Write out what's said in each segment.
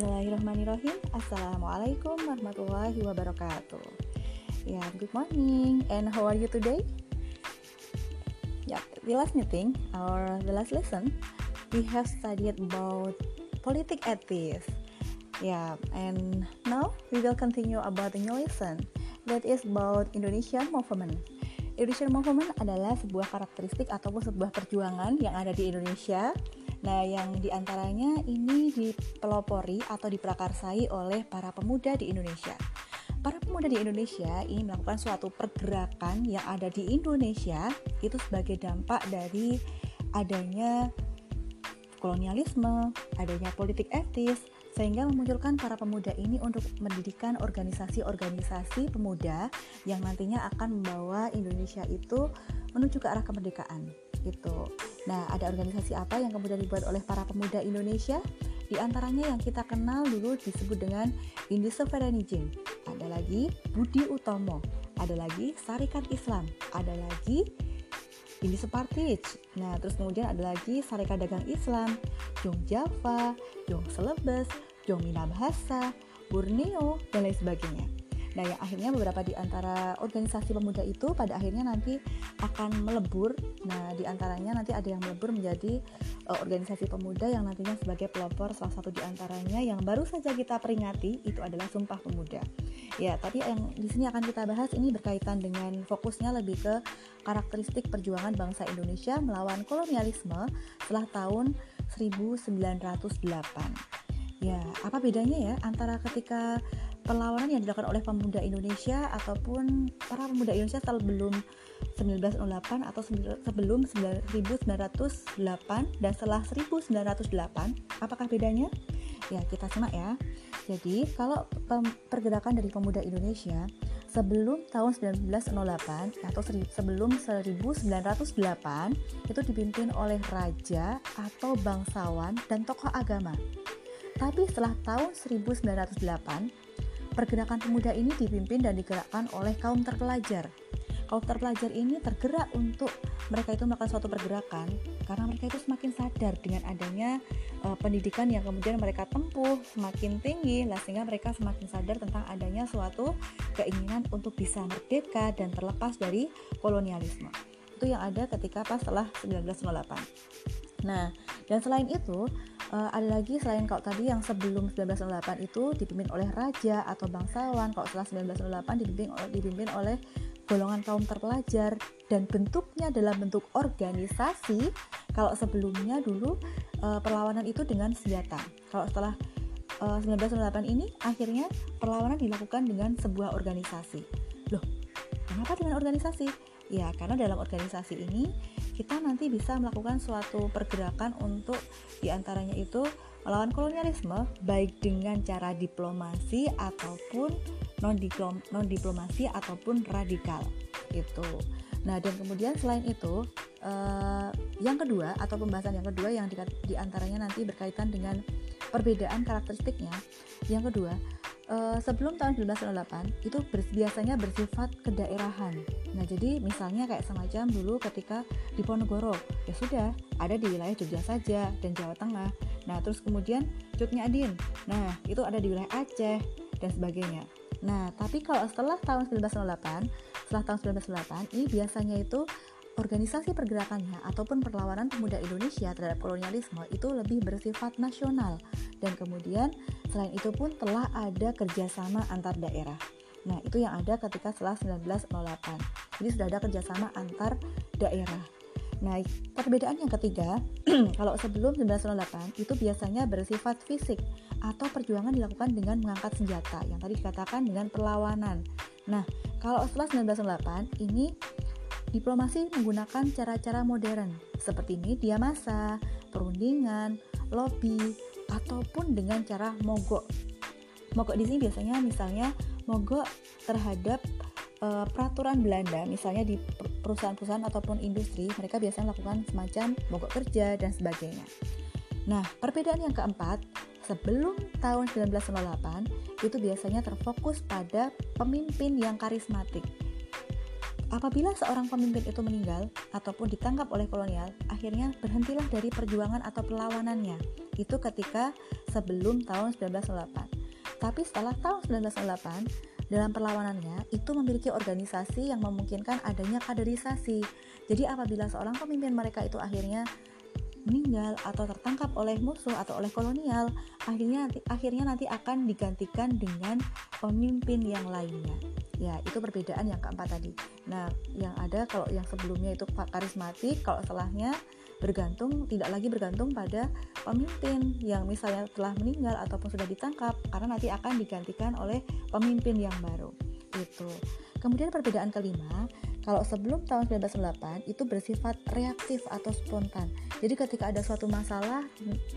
Bismillahirrahmanirrahim. Assalamualaikum warahmatullahi wabarakatuh. Ya, good morning. And how are you today? Yeah, the last meeting or the last lesson We have studied about politic ethics. Yeah, and now we will continue about the new lesson. That is about Indonesian movement. Indonesian movement adalah sebuah karakteristik ataupun sebuah perjuangan yang ada di Indonesia Nah, yang di antaranya ini dipelopori atau diprakarsai oleh para pemuda di Indonesia. Para pemuda di Indonesia ini melakukan suatu pergerakan yang ada di Indonesia itu sebagai dampak dari adanya kolonialisme, adanya politik etis, sehingga memunculkan para pemuda ini untuk mendirikan organisasi-organisasi pemuda yang nantinya akan membawa Indonesia itu menuju ke arah kemerdekaan gitu. Nah, ada organisasi apa yang kemudian dibuat oleh para pemuda Indonesia? Di antaranya yang kita kenal dulu disebut dengan Indi Sovereignty. Ada lagi Budi Utomo, ada lagi Sarikat Islam, ada lagi Indi Separtich. Nah, terus kemudian ada lagi Sarikat Dagang Islam, Jong Java, Jong Selebes, Jong Minabhasa, Borneo, dan lain sebagainya. Nah, yang akhirnya beberapa di antara organisasi pemuda itu pada akhirnya nanti akan melebur. Nah, di antaranya nanti ada yang melebur menjadi uh, organisasi pemuda yang nantinya sebagai pelopor salah satu di antaranya yang baru saja kita peringati itu adalah Sumpah Pemuda. Ya, tapi yang di sini akan kita bahas ini berkaitan dengan fokusnya lebih ke karakteristik perjuangan bangsa Indonesia melawan kolonialisme setelah tahun 1908. Ya, apa bedanya ya antara ketika perlawanan yang dilakukan oleh pemuda Indonesia ataupun para pemuda Indonesia sebelum 1908 atau sebelum 1908 dan setelah 1908 apakah bedanya? Ya kita simak ya jadi kalau pergerakan dari pemuda Indonesia sebelum tahun 1908 atau sebelum 1908 itu dipimpin oleh raja atau bangsawan dan tokoh agama tapi setelah tahun 1908 Pergerakan pemuda ini dipimpin dan digerakkan oleh kaum terpelajar. Kaum terpelajar ini tergerak untuk mereka itu melakukan suatu pergerakan karena mereka itu semakin sadar dengan adanya uh, pendidikan yang kemudian mereka tempuh semakin tinggi lah sehingga mereka semakin sadar tentang adanya suatu keinginan untuk bisa merdeka dan terlepas dari kolonialisme. Itu yang ada ketika pas setelah 1908. Nah, dan selain itu, uh, ada lagi selain kalau tadi yang sebelum 1908 itu dipimpin oleh raja atau bangsawan. Kalau setelah 1908 dipimpin dipimpin oleh golongan kaum terpelajar. Dan bentuknya dalam bentuk organisasi kalau sebelumnya dulu uh, perlawanan itu dengan senjata. Kalau setelah uh, eh, 1908 ini akhirnya perlawanan dilakukan dengan sebuah organisasi. Loh kenapa dengan organisasi ya karena dalam organisasi ini kita nanti bisa melakukan suatu pergerakan untuk di antaranya itu melawan kolonialisme baik dengan cara diplomasi ataupun non non diplomasi ataupun radikal itu. Nah dan kemudian selain itu uh, yang kedua atau pembahasan yang kedua yang di, di antaranya nanti berkaitan dengan perbedaan karakteristiknya. Yang kedua uh, sebelum tahun 1908 itu biasanya bersifat kedaerahan. Nah, jadi misalnya kayak semacam dulu ketika di Ponorogo, ya sudah ada di wilayah Jogja saja dan Jawa Tengah. Nah, terus kemudian Cutnya Adin. Nah, itu ada di wilayah Aceh dan sebagainya. Nah, tapi kalau setelah tahun 1908, setelah tahun 1908 ini biasanya itu organisasi pergerakannya ataupun perlawanan pemuda Indonesia terhadap kolonialisme itu lebih bersifat nasional dan kemudian selain itu pun telah ada kerjasama antar daerah. Nah itu yang ada ketika setelah 1908. Jadi sudah ada kerjasama antar daerah. Nah, perbedaan yang ketiga, kalau sebelum 1908 itu biasanya bersifat fisik atau perjuangan dilakukan dengan mengangkat senjata yang tadi dikatakan dengan perlawanan. Nah, kalau setelah 1908 ini Diplomasi menggunakan cara-cara modern seperti media massa, perundingan, lobby, ataupun dengan cara mogok. Mogok di sini biasanya misalnya mogok terhadap uh, peraturan Belanda, misalnya di perusahaan-perusahaan ataupun industri, mereka biasanya melakukan semacam mogok kerja dan sebagainya. Nah, perbedaan yang keempat, sebelum tahun 1908 itu biasanya terfokus pada pemimpin yang karismatik Apabila seorang pemimpin itu meninggal ataupun ditangkap oleh kolonial, akhirnya berhentilah dari perjuangan atau perlawanannya. Itu ketika sebelum tahun 1908. Tapi setelah tahun 1908, dalam perlawanannya itu memiliki organisasi yang memungkinkan adanya kaderisasi. Jadi apabila seorang pemimpin mereka itu akhirnya meninggal atau tertangkap oleh musuh atau oleh kolonial, akhirnya akhirnya nanti akan digantikan dengan pemimpin yang lainnya. Ya itu perbedaan yang keempat tadi. Nah yang ada kalau yang sebelumnya itu karismatik kalau setelahnya bergantung tidak lagi bergantung pada pemimpin yang misalnya telah meninggal ataupun sudah ditangkap karena nanti akan digantikan oleh pemimpin yang baru. Itu. Kemudian perbedaan kelima kalau sebelum tahun 1908 itu bersifat reaktif atau spontan. Jadi ketika ada suatu masalah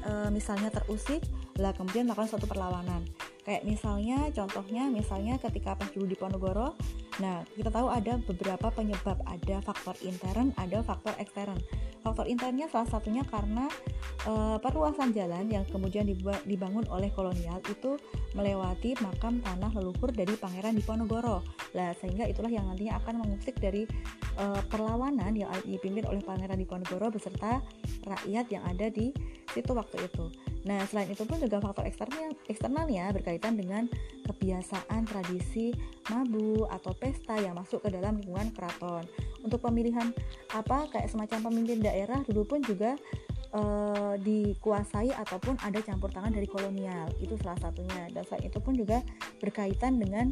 e, misalnya terusik, lah kemudian melakukan suatu perlawanan. Kayak misalnya contohnya misalnya ketika pas dulu di Ponorogo, nah kita tahu ada beberapa penyebab, ada faktor intern, ada faktor ekstern. Faktor internnya salah satunya karena e, perluasan jalan yang kemudian dibangun oleh kolonial itu melewati makam tanah leluhur dari Pangeran Diponegoro. Lah sehingga itulah yang nantinya akan mengusik dari e, perlawanan yang dipimpin oleh Pangeran Diponegoro beserta rakyat yang ada di situ waktu itu. Nah, selain itu pun juga faktor eksternal, eksternalnya berkaitan dengan kebiasaan tradisi mabu atau pesta yang masuk ke dalam lingkungan keraton. Untuk pemilihan apa kayak semacam pemimpin daerah dulu pun juga uh, dikuasai ataupun ada campur tangan dari kolonial. Itu salah satunya. Dan selain itu pun juga berkaitan dengan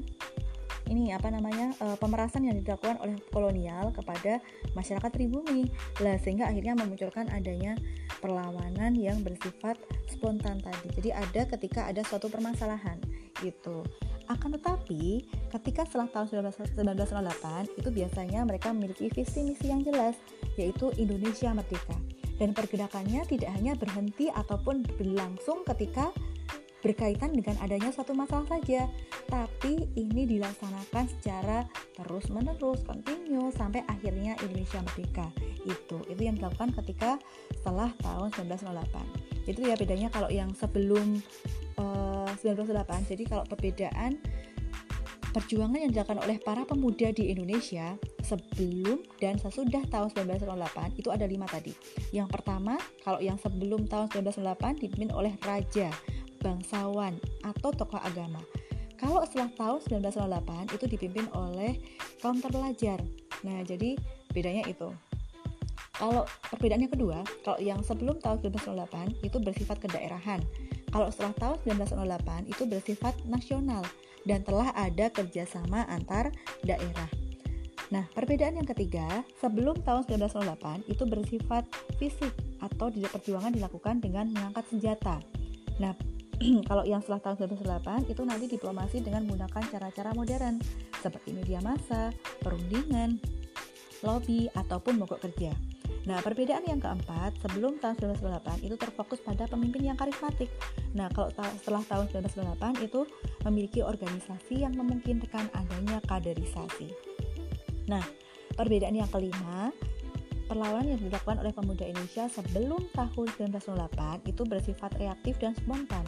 ini apa namanya uh, pemerasan yang dilakukan oleh kolonial kepada masyarakat pribumi. Lah sehingga akhirnya memunculkan adanya perlawanan yang bersifat spontan tadi. Jadi ada ketika ada suatu permasalahan gitu. Akan tetapi ketika setelah tahun 1908 itu biasanya mereka memiliki visi misi yang jelas yaitu Indonesia Merdeka. Dan pergerakannya tidak hanya berhenti ataupun berlangsung ketika berkaitan dengan adanya satu masalah saja, tapi ini dilaksanakan secara terus-menerus, kontinu sampai akhirnya Indonesia merdeka. Itu itu yang dilakukan ketika setelah tahun 1908. Itu ya bedanya kalau yang sebelum uh, eh, 1908. Jadi kalau perbedaan perjuangan yang dilakukan oleh para pemuda di Indonesia sebelum dan sesudah tahun 1908 itu ada lima tadi. Yang pertama, kalau yang sebelum tahun 1908 dipimpin oleh raja bangsawan atau tokoh agama. Kalau setelah tahun 1908 itu dipimpin oleh kaum terpelajar. Nah, jadi bedanya itu. Kalau perbedaannya kedua, kalau yang sebelum tahun 1908 itu bersifat kedaerahan. Kalau setelah tahun 1908 itu bersifat nasional dan telah ada kerjasama antar daerah. Nah, perbedaan yang ketiga, sebelum tahun 1908 itu bersifat fisik atau perjuangan dilakukan dengan mengangkat senjata. Nah, kalau yang setelah tahun 2008 itu nanti diplomasi dengan menggunakan cara-cara modern seperti media massa, perundingan, lobby, ataupun mogok kerja. Nah, perbedaan yang keempat, sebelum tahun 1998 itu terfokus pada pemimpin yang karismatik. Nah, kalau ta setelah tahun 1998 itu memiliki organisasi yang memungkinkan adanya kaderisasi. Nah, perbedaan yang kelima, perlawanan yang dilakukan oleh pemuda Indonesia sebelum tahun 1908 itu bersifat reaktif dan spontan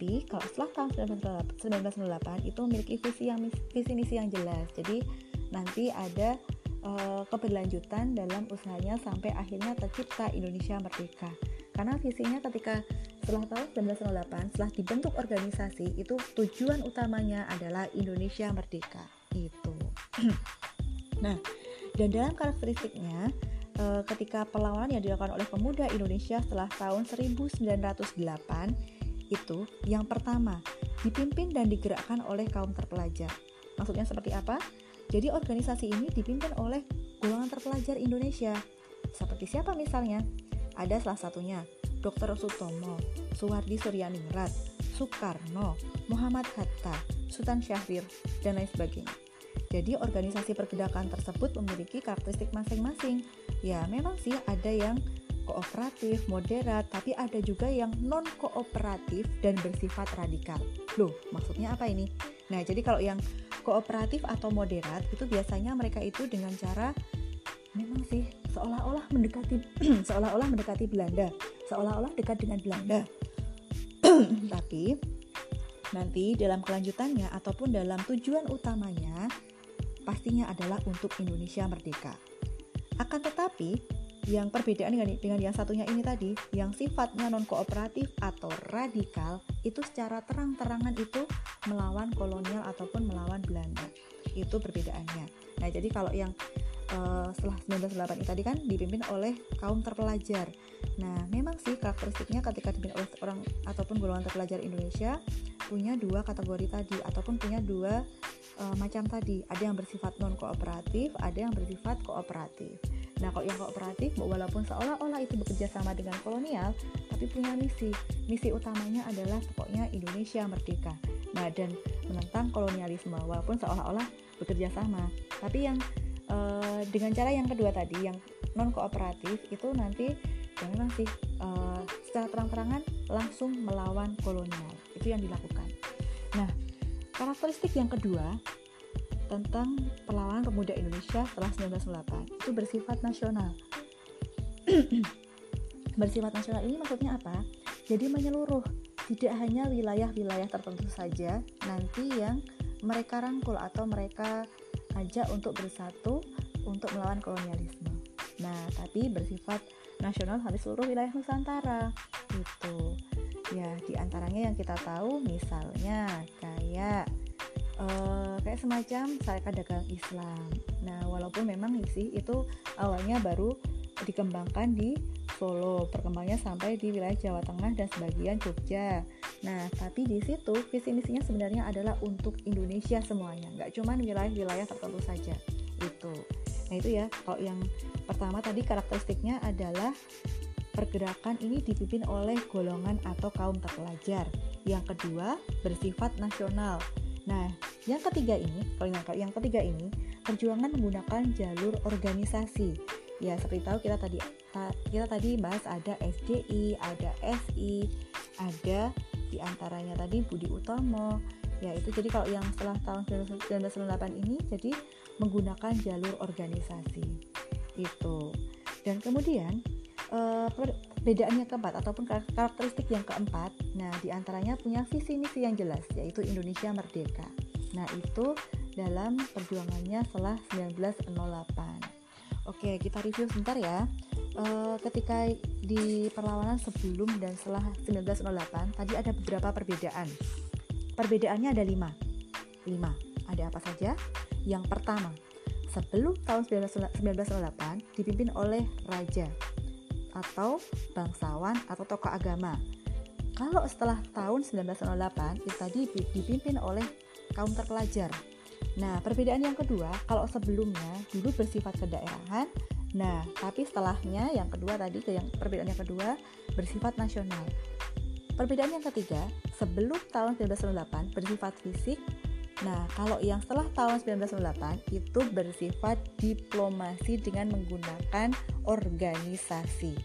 tapi kalau setelah tahun 1998 itu memiliki visi yang visi misi yang jelas. Jadi nanti ada uh, keberlanjutan dalam usahanya sampai akhirnya tercipta Indonesia merdeka. Karena visinya ketika setelah tahun 1998 setelah dibentuk organisasi itu tujuan utamanya adalah Indonesia merdeka. Itu. Nah dan dalam karakteristiknya eh, ketika perlawanan yang dilakukan oleh pemuda Indonesia setelah tahun 1908 itu yang pertama dipimpin dan digerakkan oleh kaum terpelajar. Maksudnya seperti apa? Jadi organisasi ini dipimpin oleh golongan terpelajar Indonesia. Seperti siapa misalnya? Ada salah satunya Dr. Sutomo, Suwardi Suryaningrat, Soekarno, Muhammad Hatta, Sultan Syahrir, dan lain sebagainya. Jadi organisasi pergerakan tersebut memiliki karakteristik masing-masing. Ya, memang sih ada yang kooperatif, moderat, tapi ada juga yang non kooperatif dan bersifat radikal. Loh, maksudnya apa ini? Nah, jadi kalau yang kooperatif atau moderat itu biasanya mereka itu dengan cara memang sih seolah-olah mendekati seolah-olah mendekati Belanda, seolah-olah dekat dengan Belanda. tapi nanti dalam kelanjutannya ataupun dalam tujuan utamanya pastinya adalah untuk Indonesia merdeka. Akan tetapi, yang perbedaan dengan, dengan yang satunya ini tadi, yang sifatnya non kooperatif atau radikal, itu secara terang-terangan itu melawan kolonial ataupun melawan Belanda. Itu perbedaannya. Nah, jadi kalau yang uh, setelah 1908 ini tadi kan dipimpin oleh kaum terpelajar. Nah, memang sih karakteristiknya ketika dipimpin oleh orang ataupun golongan terpelajar Indonesia punya dua kategori tadi ataupun punya dua uh, macam tadi. Ada yang bersifat non kooperatif, ada yang bersifat kooperatif. Nah, kalau yang kooperatif, walaupun seolah-olah itu bekerja sama dengan kolonial, tapi punya misi. Misi utamanya adalah pokoknya Indonesia merdeka. Nah, dan menentang kolonialisme, walaupun seolah-olah bekerja sama. Tapi yang uh, dengan cara yang kedua tadi, yang non kooperatif itu nanti yang memang sih uh, secara terang-terangan langsung melawan kolonial. Itu yang dilakukan. Nah, karakteristik yang kedua tentang perlawanan pemuda Indonesia setelah 1908 itu bersifat nasional. bersifat nasional ini maksudnya apa? Jadi menyeluruh, tidak hanya wilayah-wilayah tertentu saja nanti yang mereka rangkul atau mereka ajak untuk bersatu untuk melawan kolonialisme. Nah, tapi bersifat nasional harus seluruh wilayah Nusantara. Itu. Ya, di antaranya yang kita tahu misalnya kayak uh, kayak semacam syarikat dagang Islam. Nah, walaupun memang sih itu awalnya baru dikembangkan di Solo, perkembangannya sampai di wilayah Jawa Tengah dan sebagian Jogja. Nah, tapi di situ visi misinya sebenarnya adalah untuk Indonesia semuanya, nggak cuma wilayah-wilayah tertentu saja. Itu. Nah, itu ya. Kalau yang pertama tadi karakteristiknya adalah pergerakan ini dipimpin oleh golongan atau kaum terpelajar. Yang kedua, bersifat nasional. Nah, yang ketiga ini, yang, ketiga ini, perjuangan menggunakan jalur organisasi. Ya, seperti tahu kita tadi kita tadi bahas ada SDI, ada SI, ada di antaranya tadi Budi Utomo. Ya, itu jadi kalau yang setelah tahun 1998 ini jadi menggunakan jalur organisasi. Itu. Dan kemudian eh, perbedaannya keempat ataupun karakteristik yang keempat, nah di antaranya punya visi misi yang jelas yaitu Indonesia Merdeka. Nah, itu dalam perjuangannya setelah 1908. Oke, kita review sebentar ya. E, ketika di perlawanan sebelum dan setelah 1908 tadi ada beberapa perbedaan. Perbedaannya ada lima. Lima. Ada apa saja? Yang pertama, sebelum tahun 1908 dipimpin oleh raja atau bangsawan atau tokoh agama. Kalau setelah tahun 1908 itu tadi dipimpin oleh kaum terpelajar. Nah, perbedaan yang kedua, kalau sebelumnya dulu bersifat kedaerahan, nah, tapi setelahnya yang kedua tadi yang perbedaan yang kedua bersifat nasional. Perbedaan yang ketiga, sebelum tahun 1908 bersifat fisik, nah kalau yang setelah tahun 1908 itu bersifat diplomasi dengan menggunakan organisasi.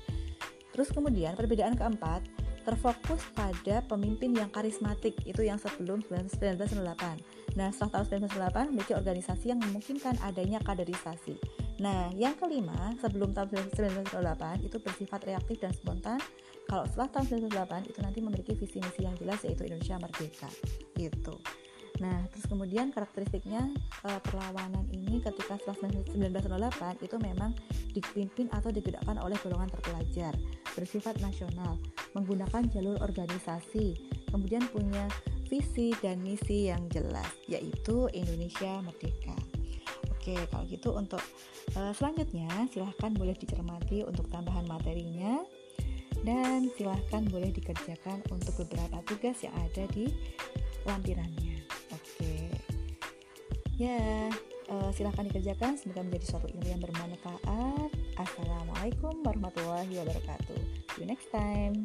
Terus kemudian perbedaan keempat, terfokus pada pemimpin yang karismatik itu yang sebelum 1998. Nah, setelah tahun 1998 memiliki organisasi yang memungkinkan adanya kaderisasi. Nah, yang kelima, sebelum tahun 1998 itu bersifat reaktif dan spontan. Kalau setelah tahun 1998 itu nanti memiliki visi misi yang jelas yaitu Indonesia merdeka. Gitu. Nah, terus kemudian karakteristiknya uh, perlawanan ini ketika setelah 1908 itu memang dipimpin atau digerakkan oleh golongan terpelajar, bersifat nasional, menggunakan jalur organisasi, kemudian punya visi dan misi yang jelas, yaitu Indonesia Merdeka. Oke, kalau gitu untuk uh, selanjutnya silahkan boleh dicermati untuk tambahan materinya dan silahkan boleh dikerjakan untuk beberapa tugas yang ada di lampirannya. Ya, uh, silahkan dikerjakan. Semoga menjadi suatu ilmu yang bermanfaat. Assalamualaikum warahmatullahi wabarakatuh. See you next time.